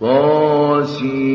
قاسي.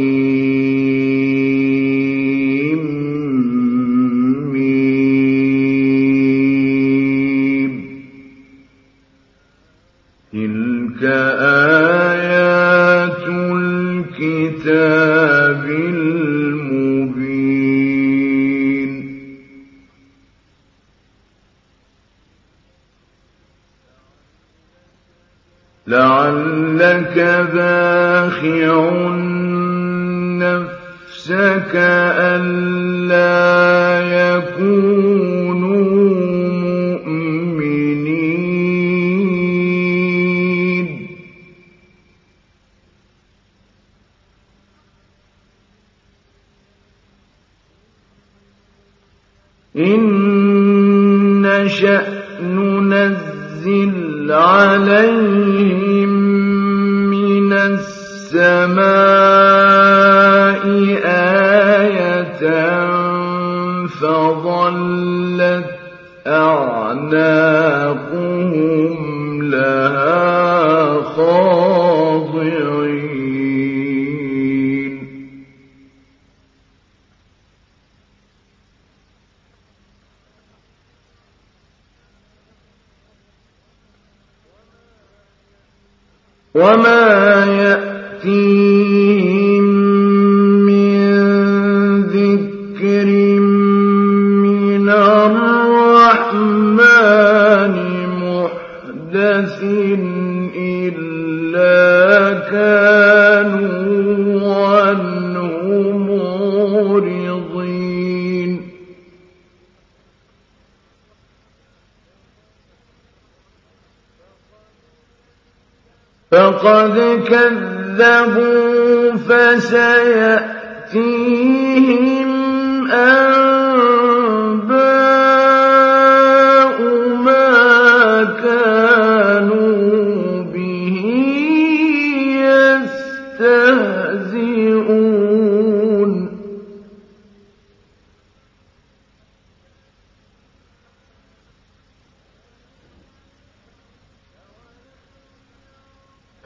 كذبوا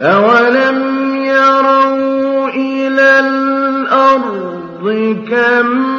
أولم يروا إلى الأرض كم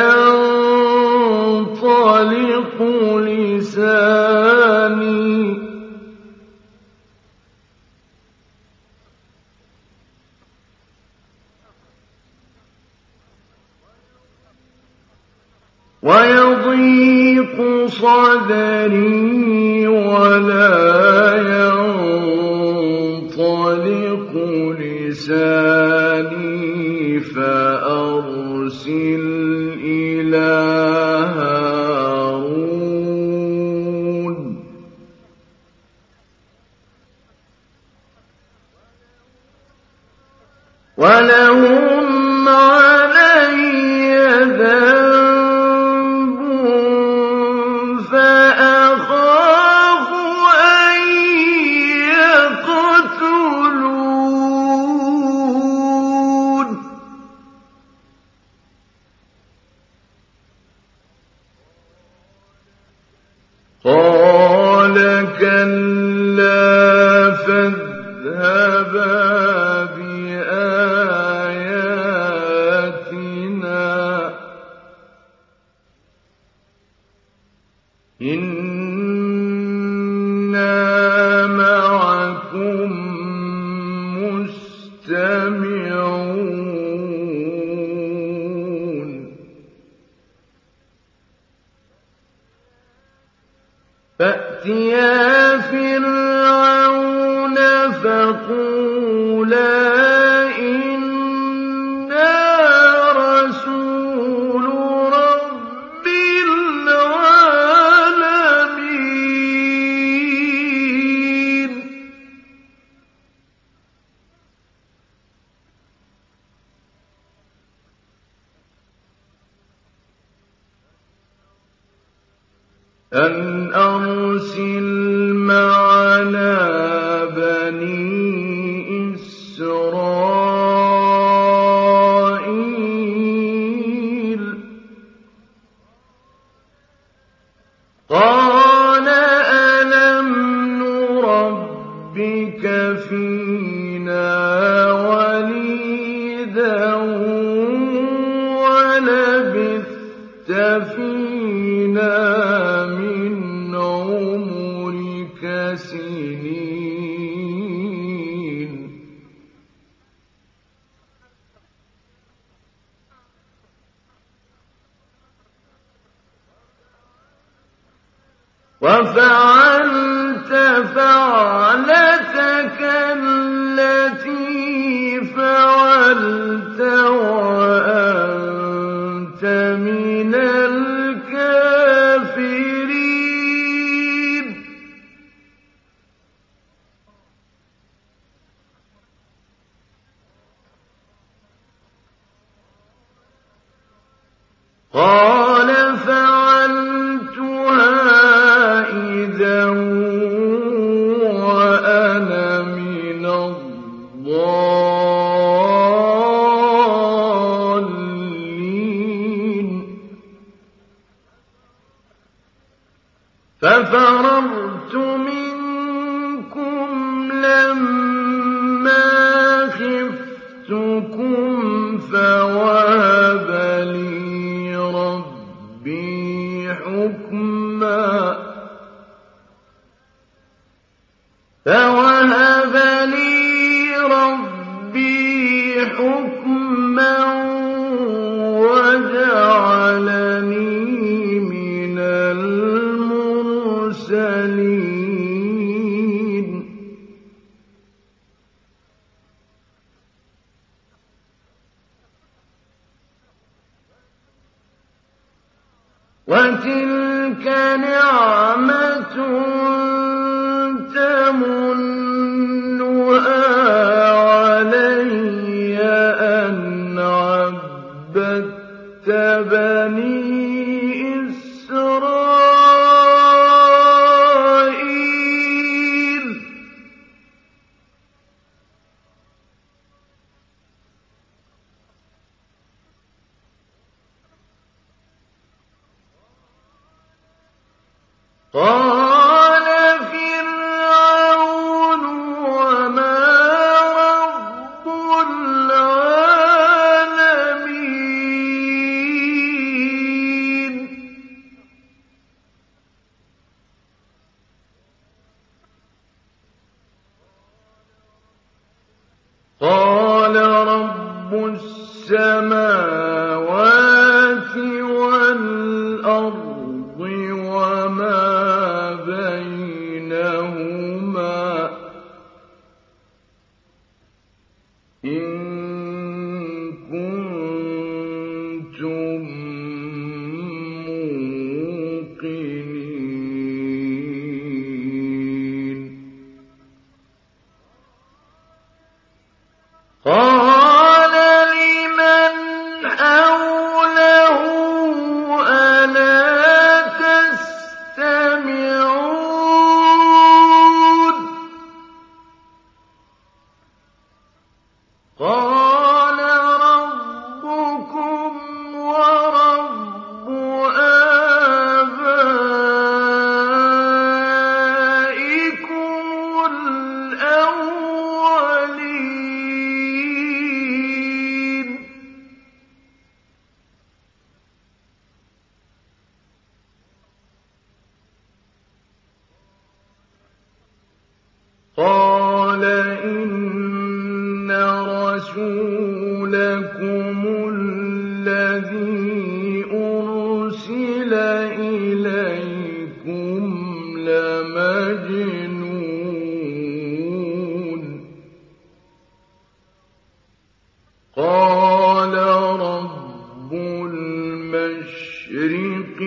الْمَشْرِقِ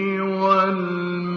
وَالْمَغْرِبِ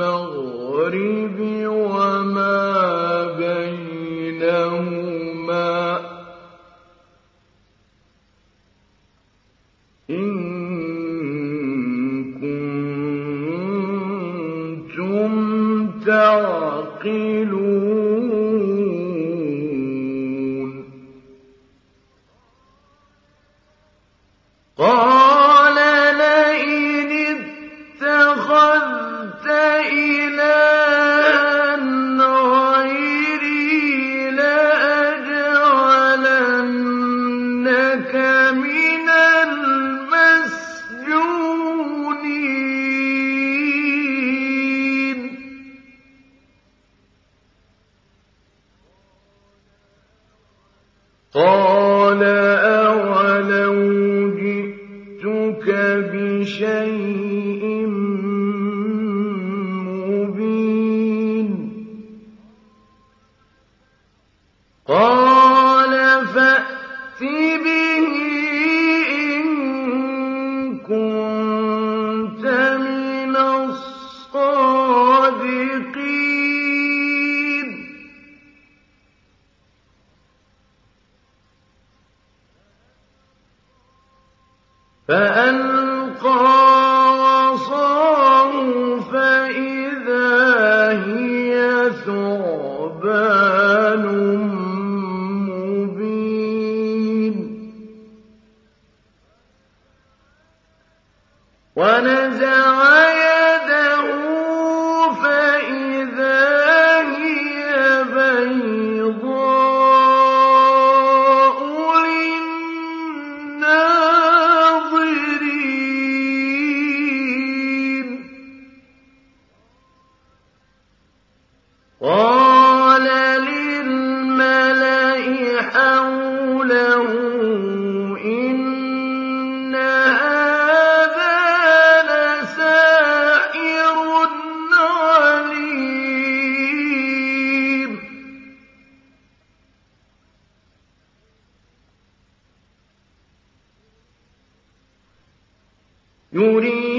يُرِيدُ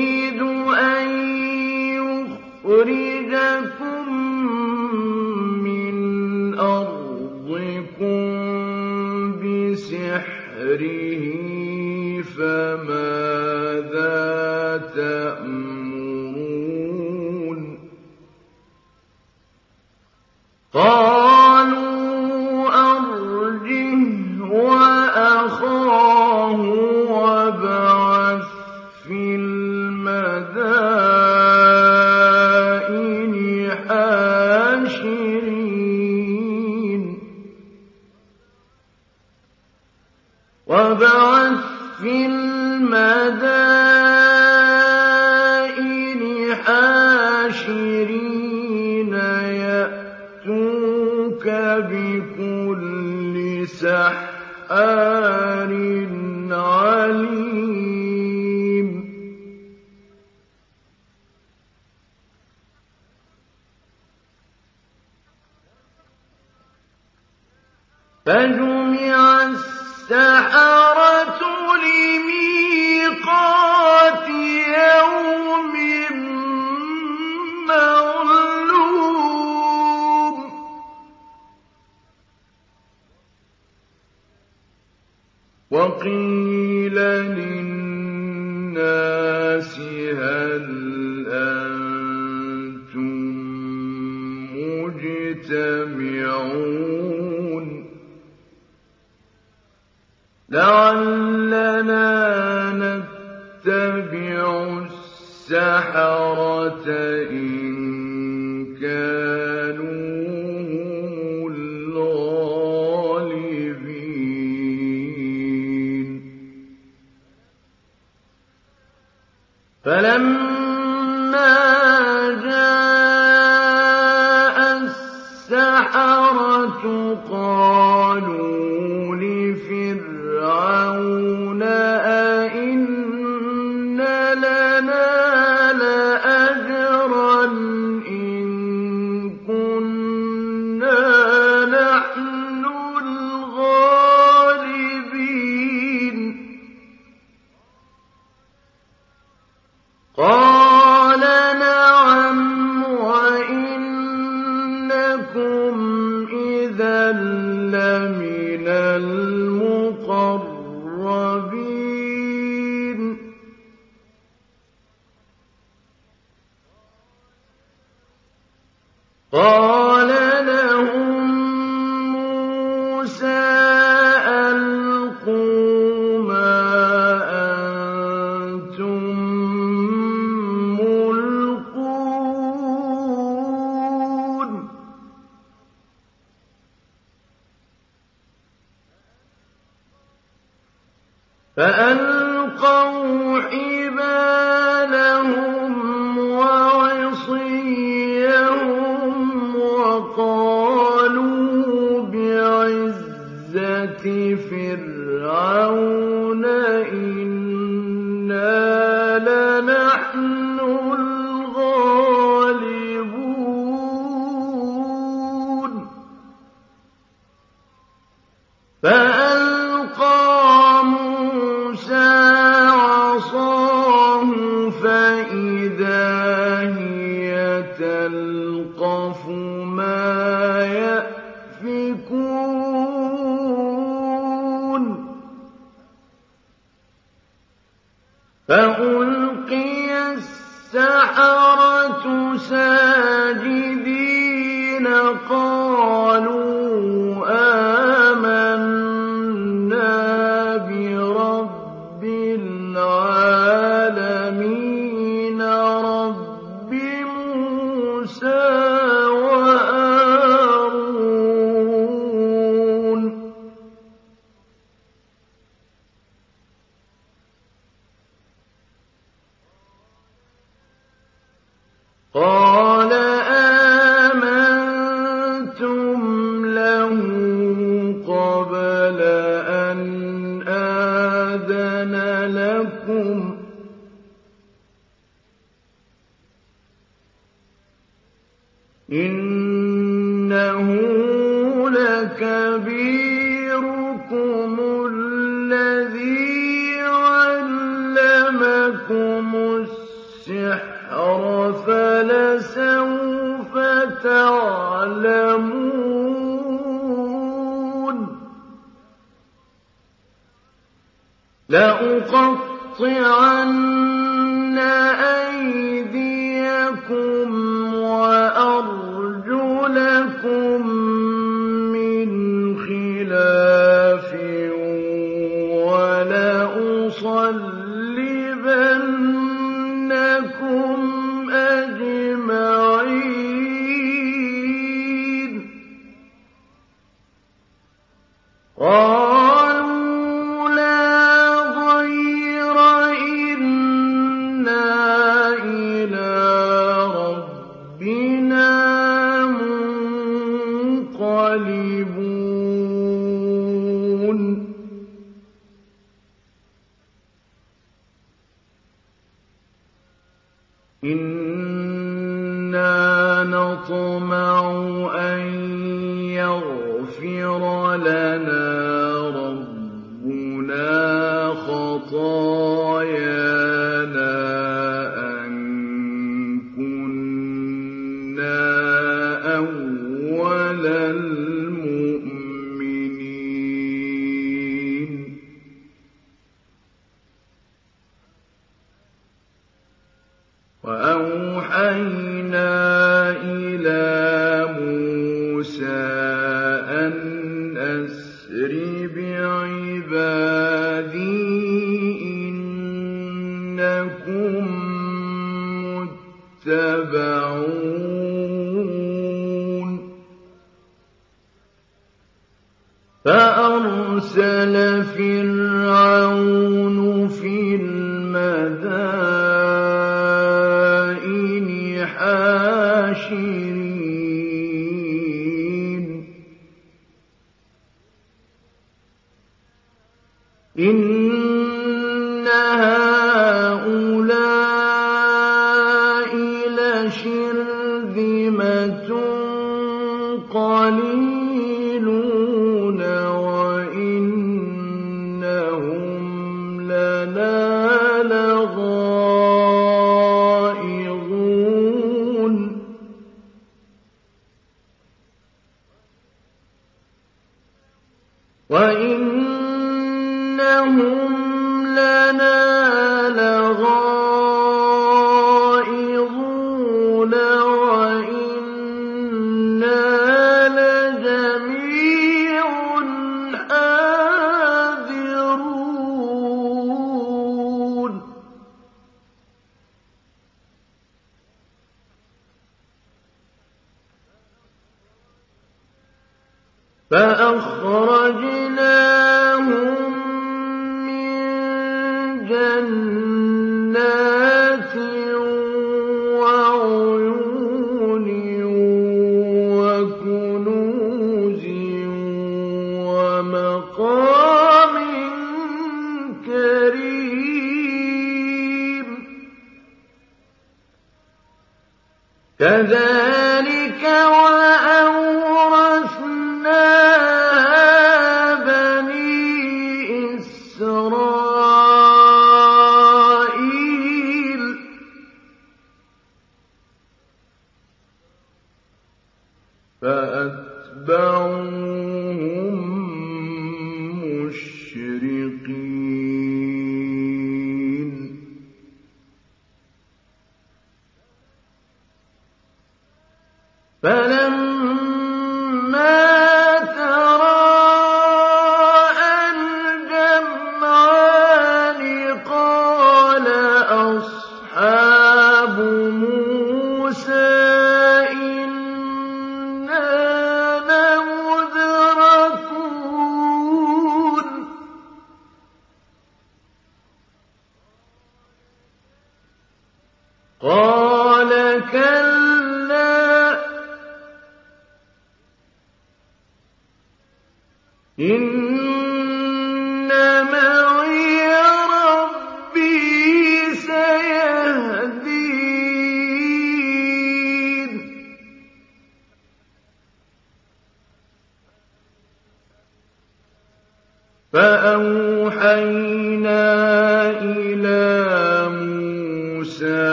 قَالَ مُّتَّبَعُونَ فَأَرْسَلَ فِرْعَوْنُ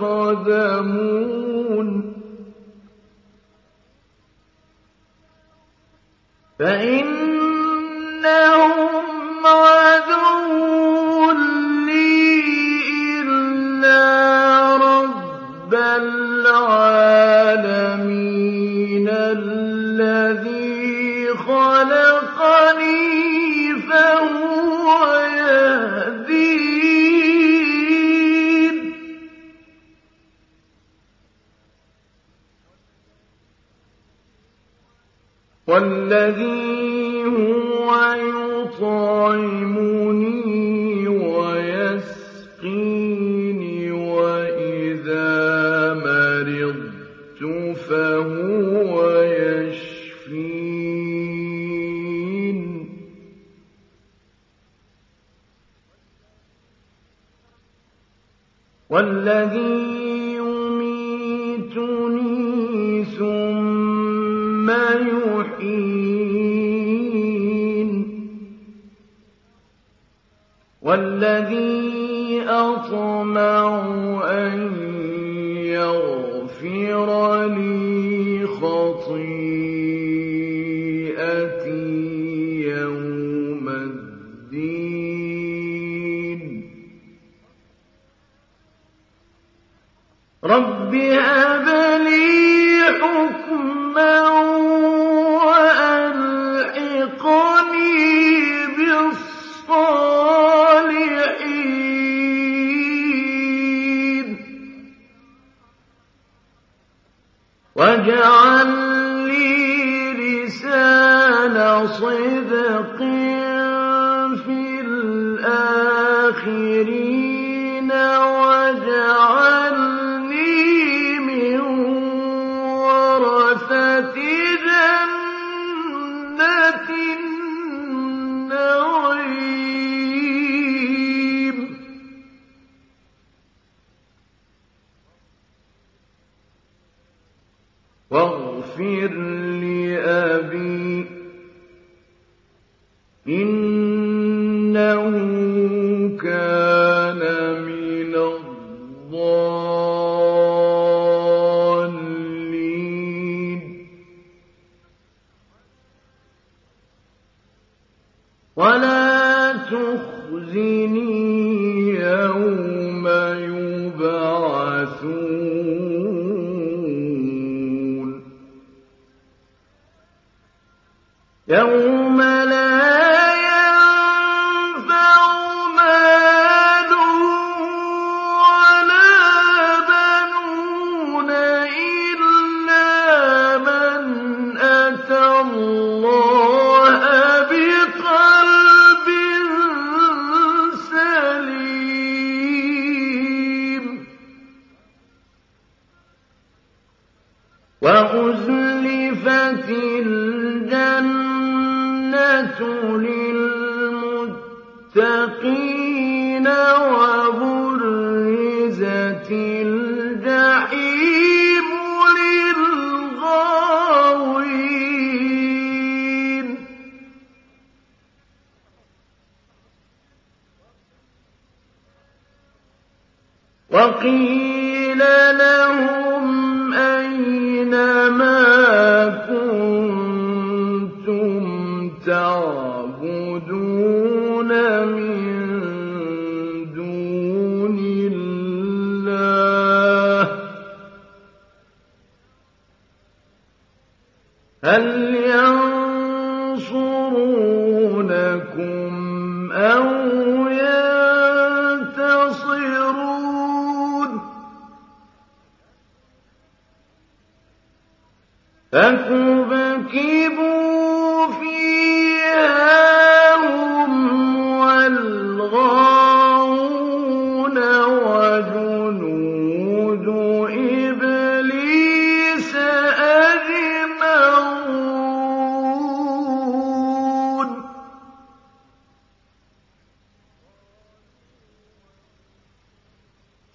يقدمون فإنهم والذي هو يطعمني ويسقيني وإذا مرضت فهو يشفين. والذي الذي أطمع أن يغفر لي خطيئتي.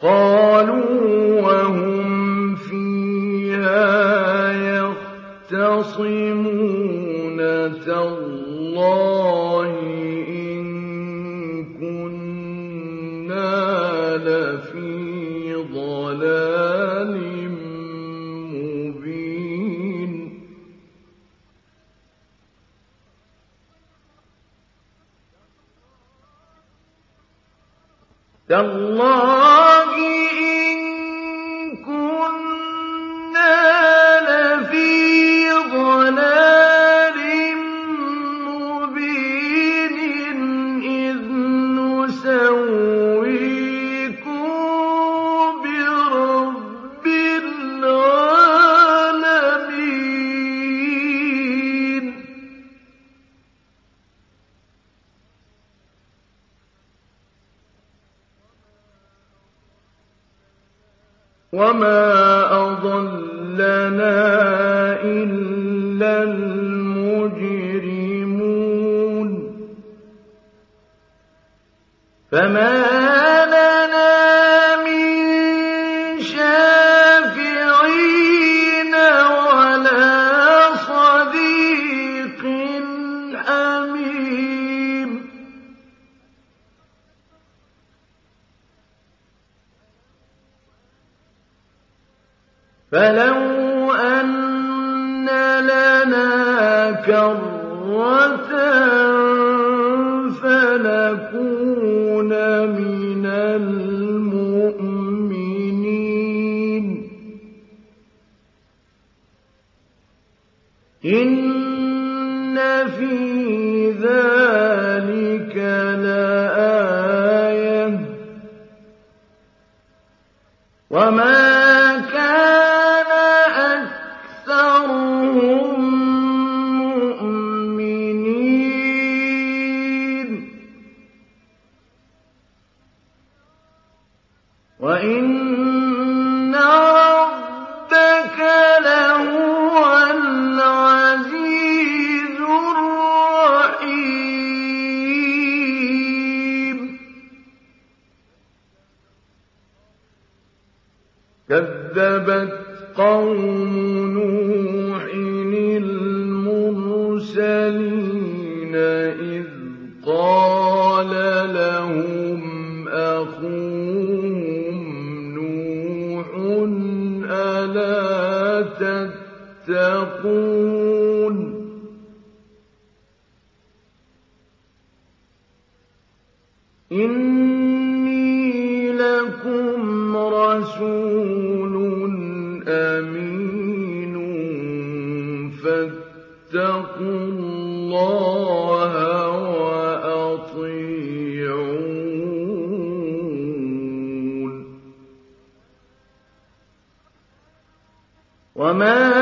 قالوا وهم فيها يختصمون تالله وَإِنَّ رَبَّكَ لَهُوَ الْعَزِيزُ الرَّحِيمُ كَذَّبَتْ قَوْمُ تتقون إني لكم رسول أمين. فاتقوا الله وأطيعون. وما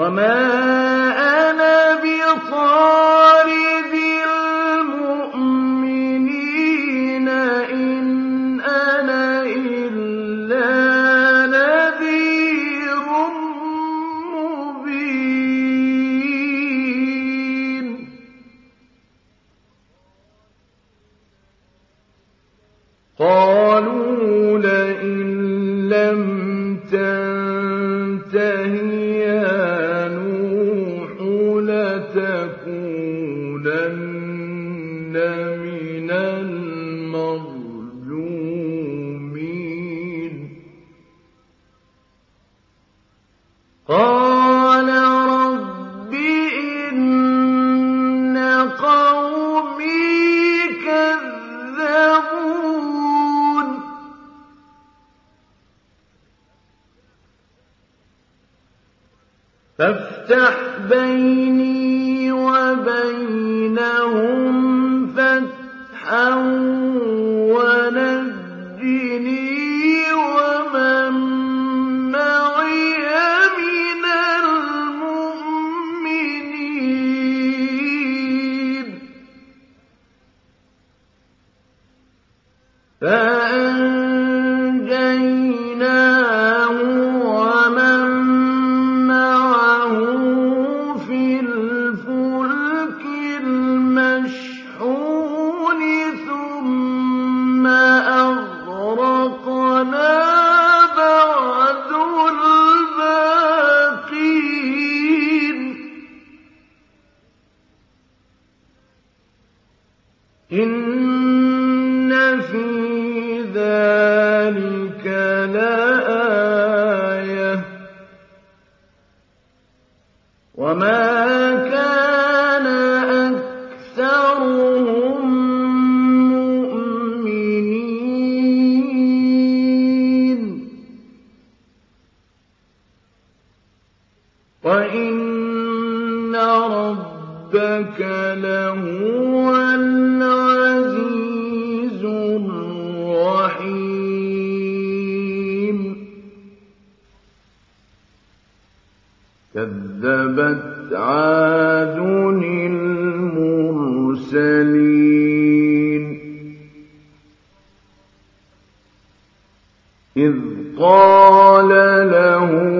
وَمَا وَإِنَّ رَبَّكَ لَهُوَ الْعَزِيزُ الرَّحِيمُ كَذَّبَتْ عَادٌ الْمُرْسَلِينَ إِذْ قَالَ لَهُ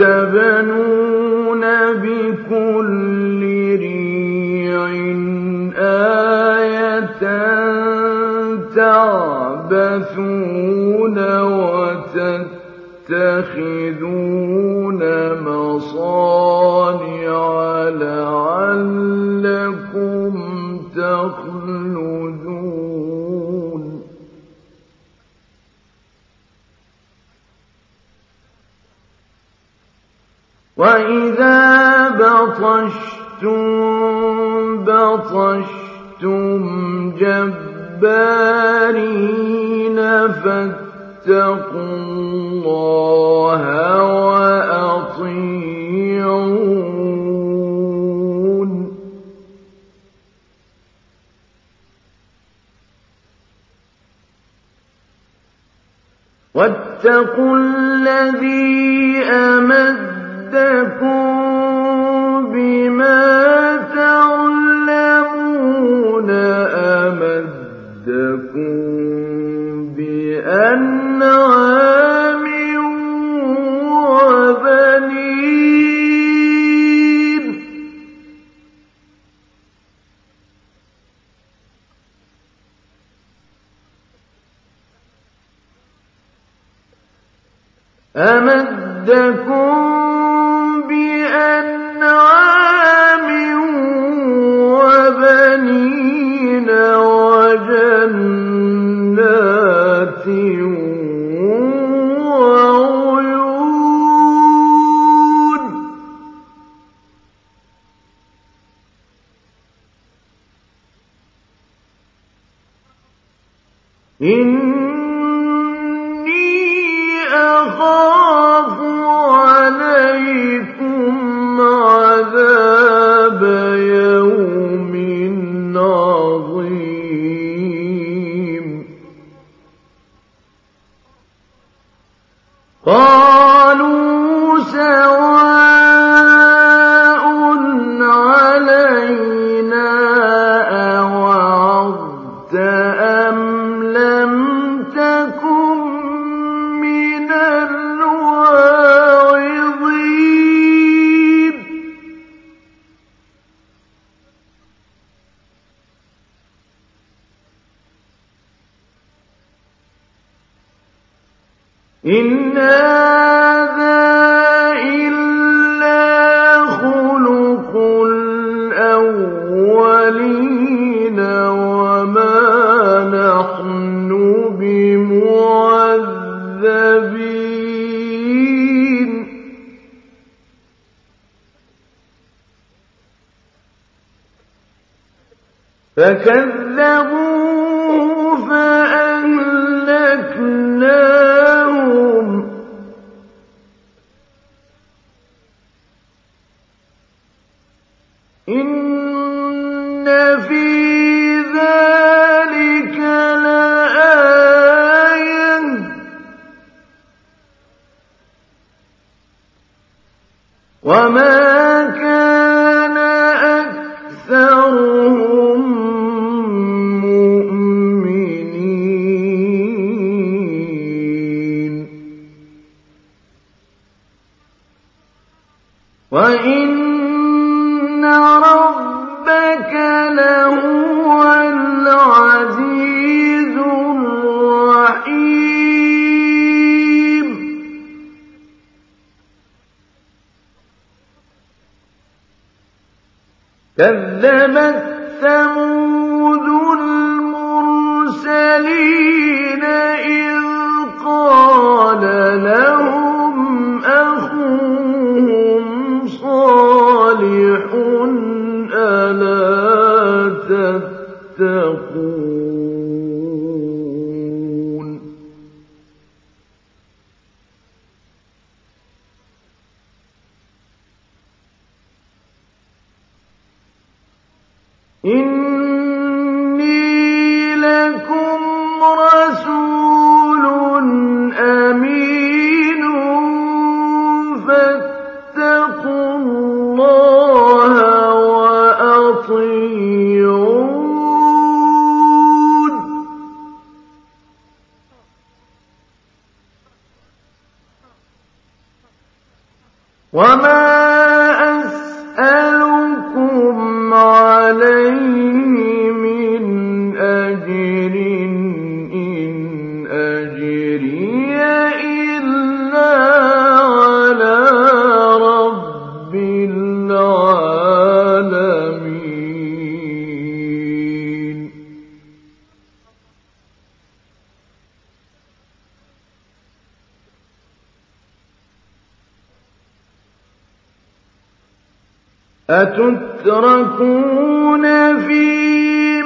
أتبنون بكل ريع آية تعبثون وتتخذون مصانع فاتقوا الله وأطيعون. واتقوا الذي أمدكم بما أَتُتْرَكُونَ فِي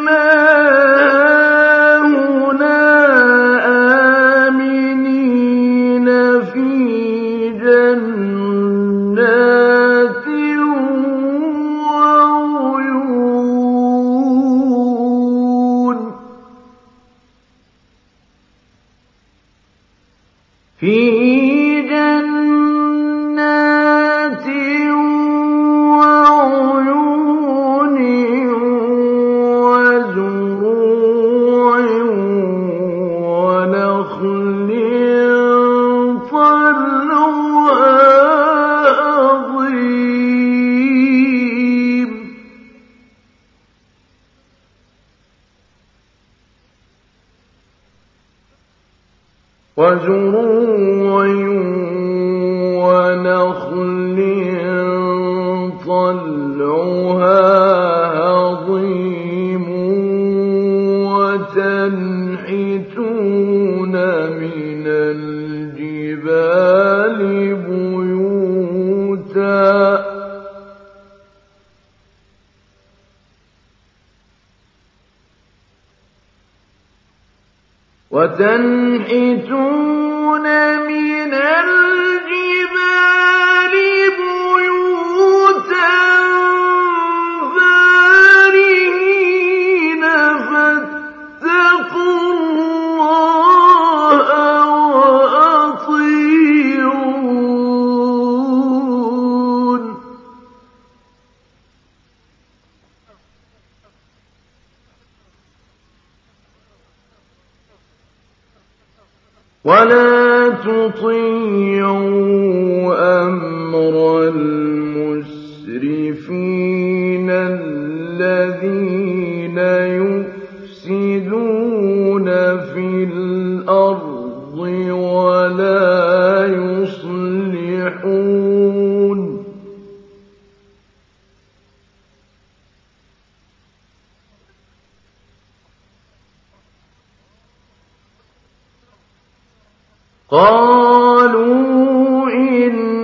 قالوا إنما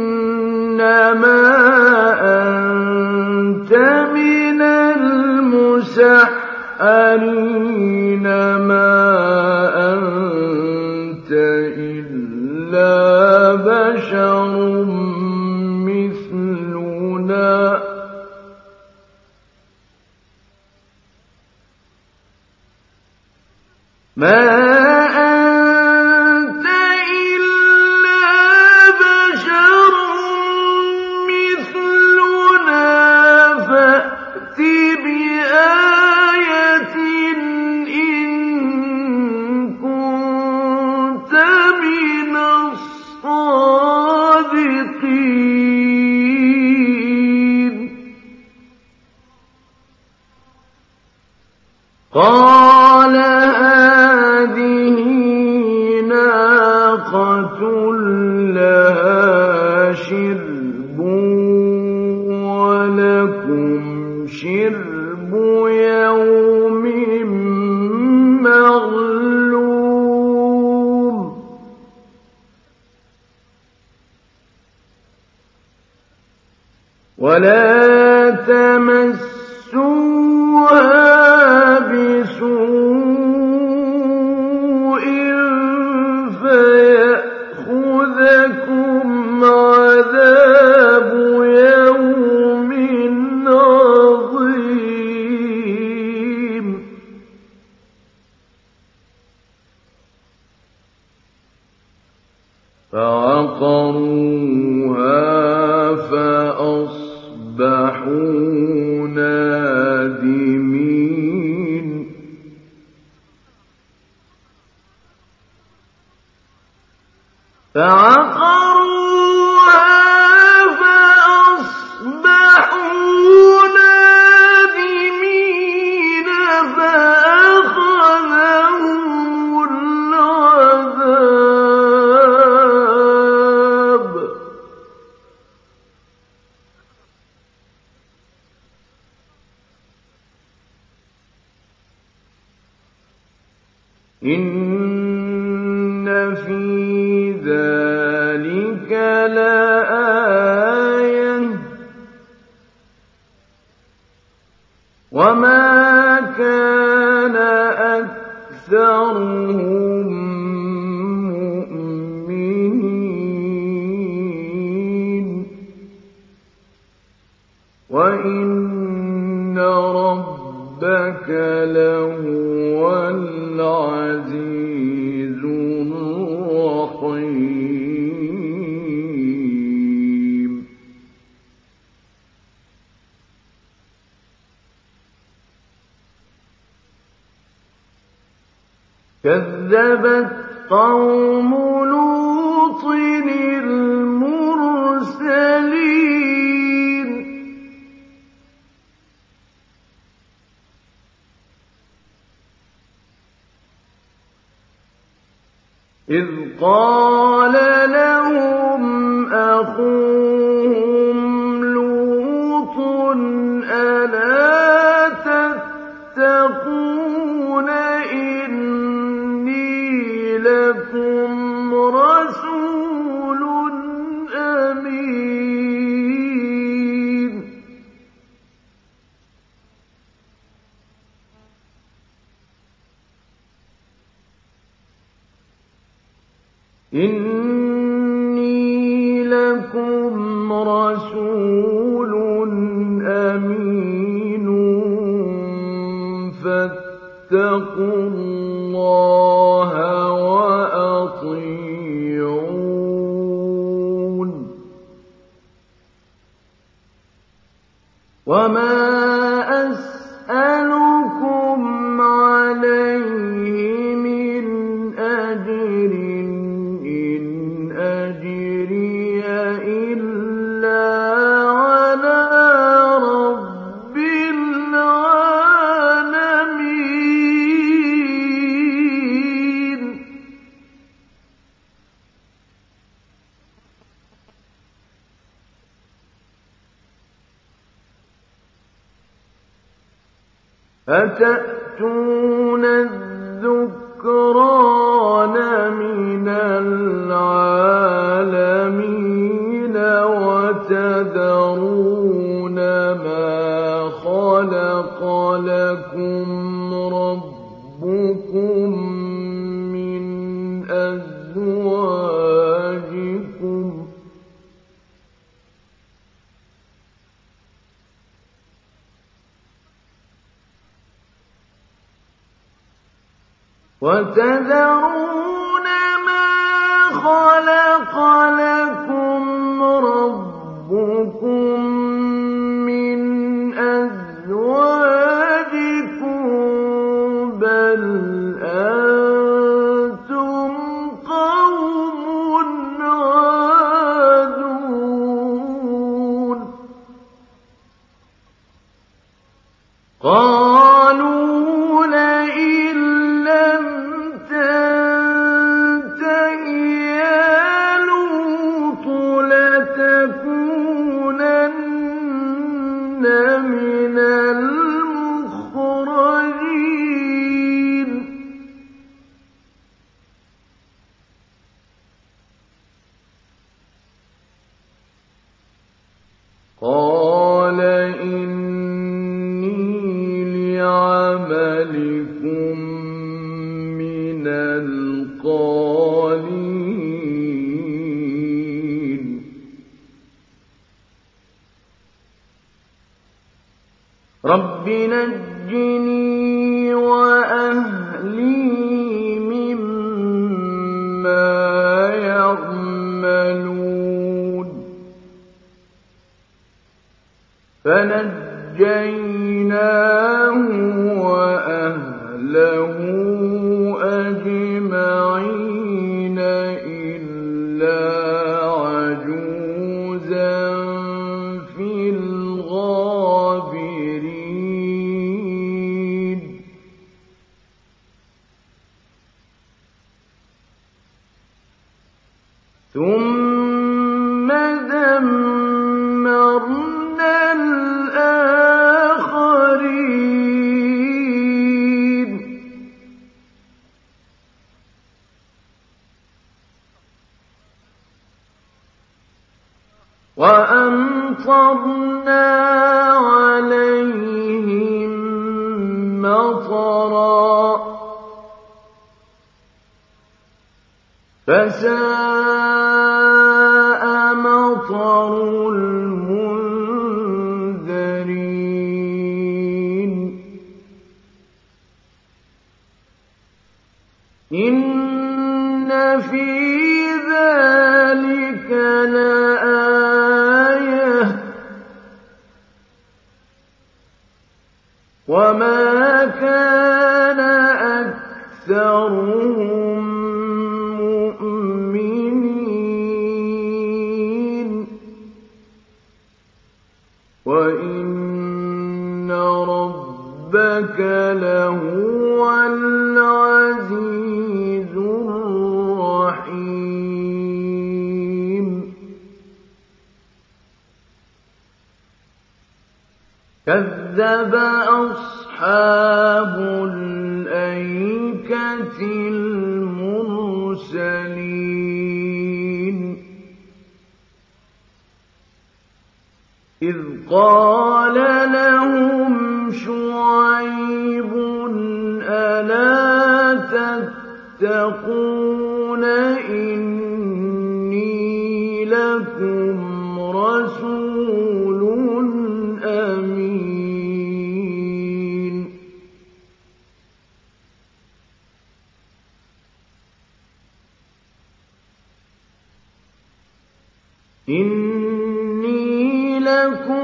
أنت من المسحرين ما أنت إلا بشر مثلنا. ما أَتَأْتُونَ فَنَجَّيْنَاهُ وَأَهْلَهُ إِنِّي لَكُمْ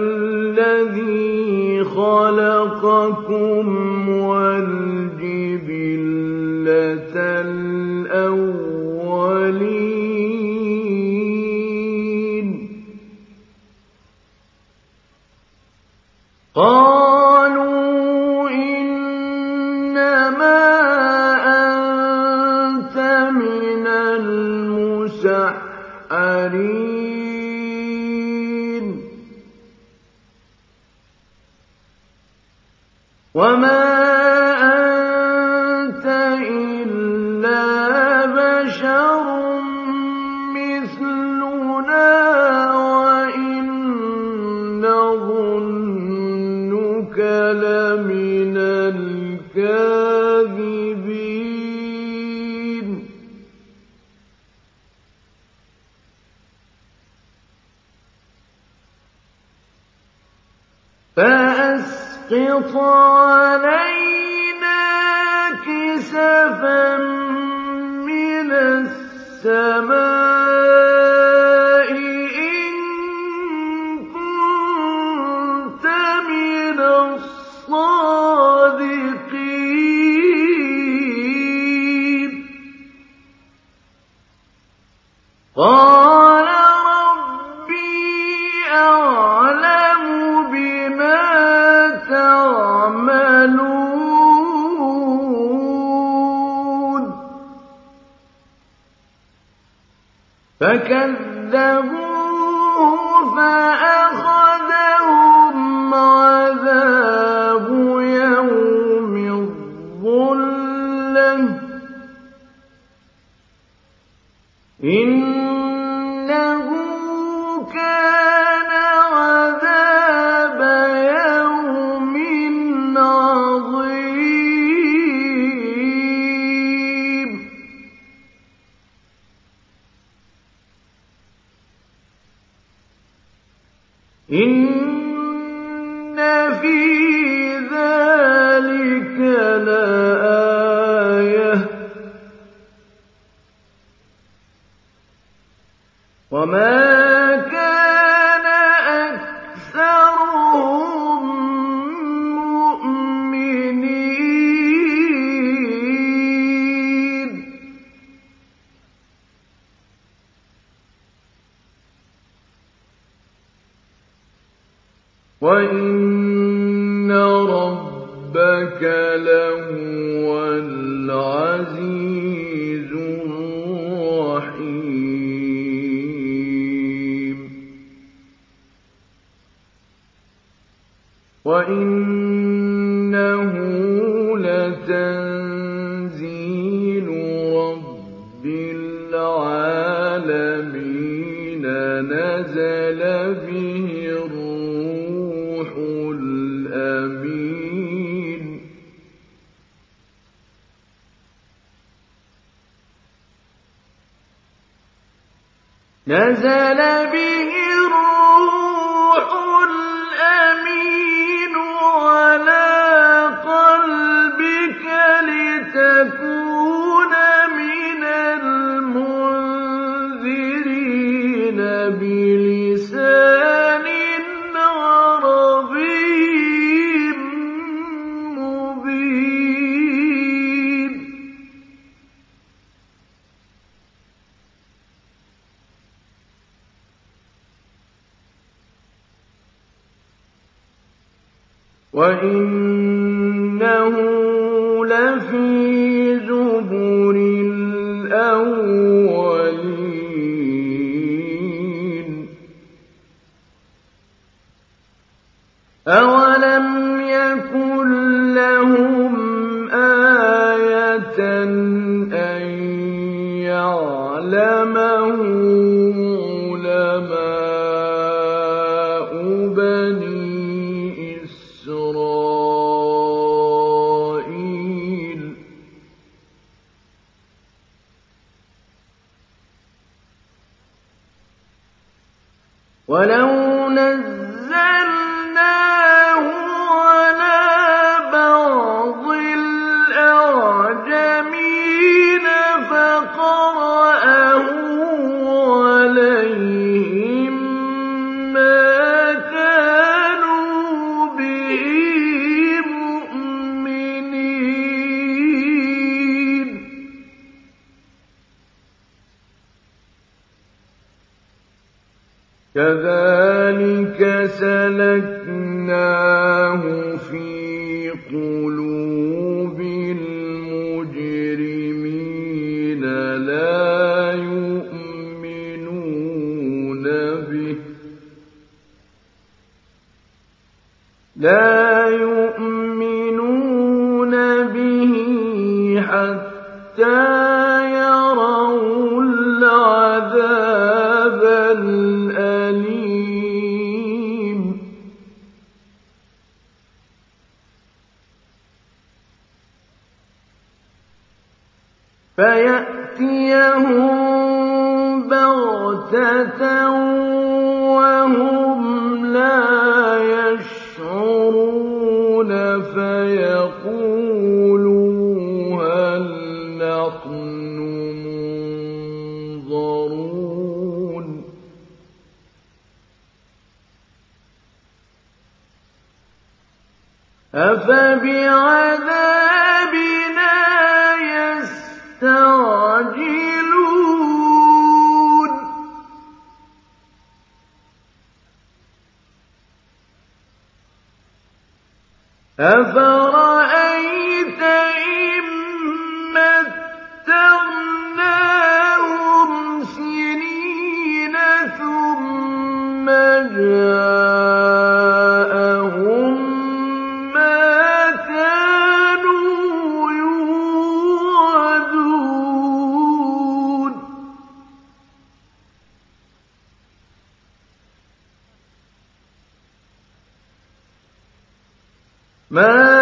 الَّذِي خَلَقَكُمْ وَالْجِبِلَّةَ الْأَوَّلِينَ. نَزَلَ وَلَوْ نَزَّلْنَاهُ مَا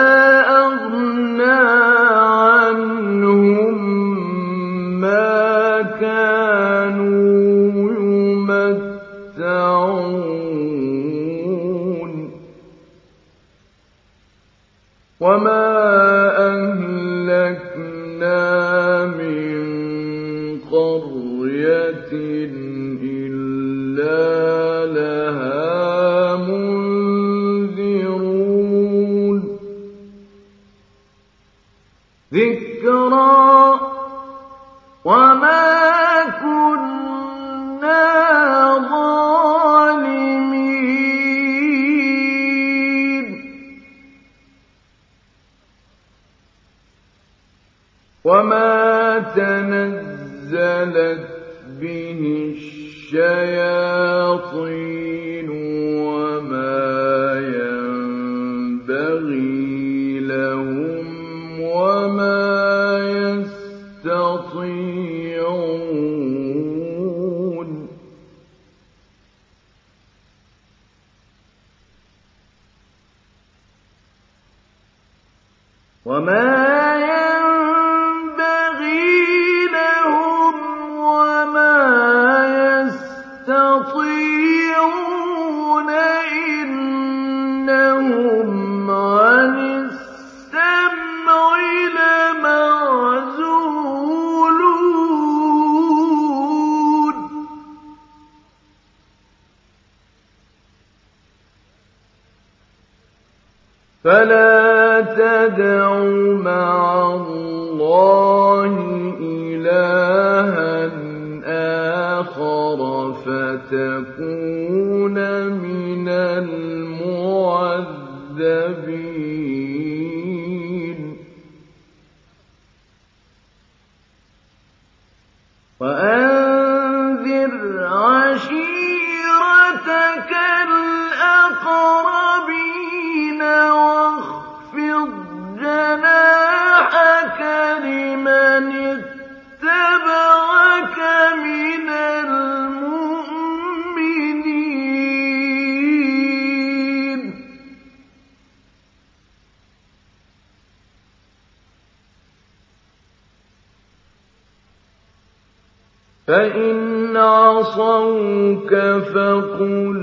فإن عصوك فقل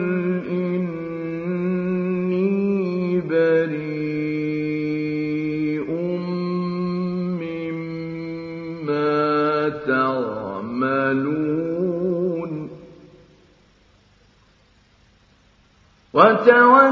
إني بريء مما تعملون وتوكل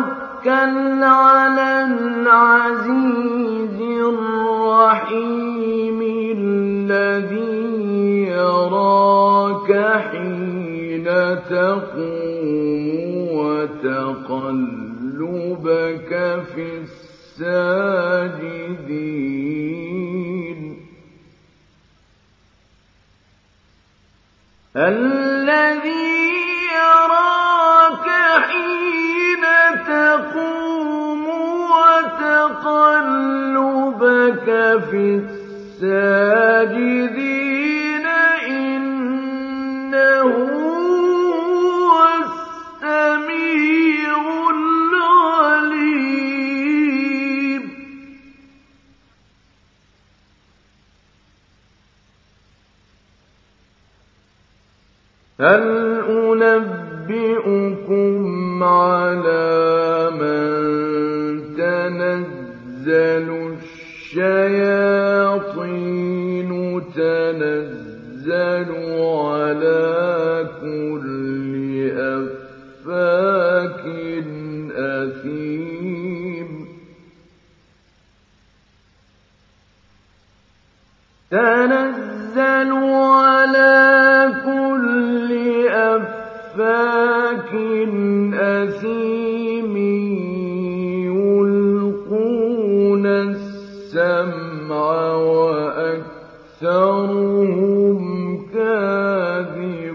أَكْثَرُهُمْ كَاذِبُونَ.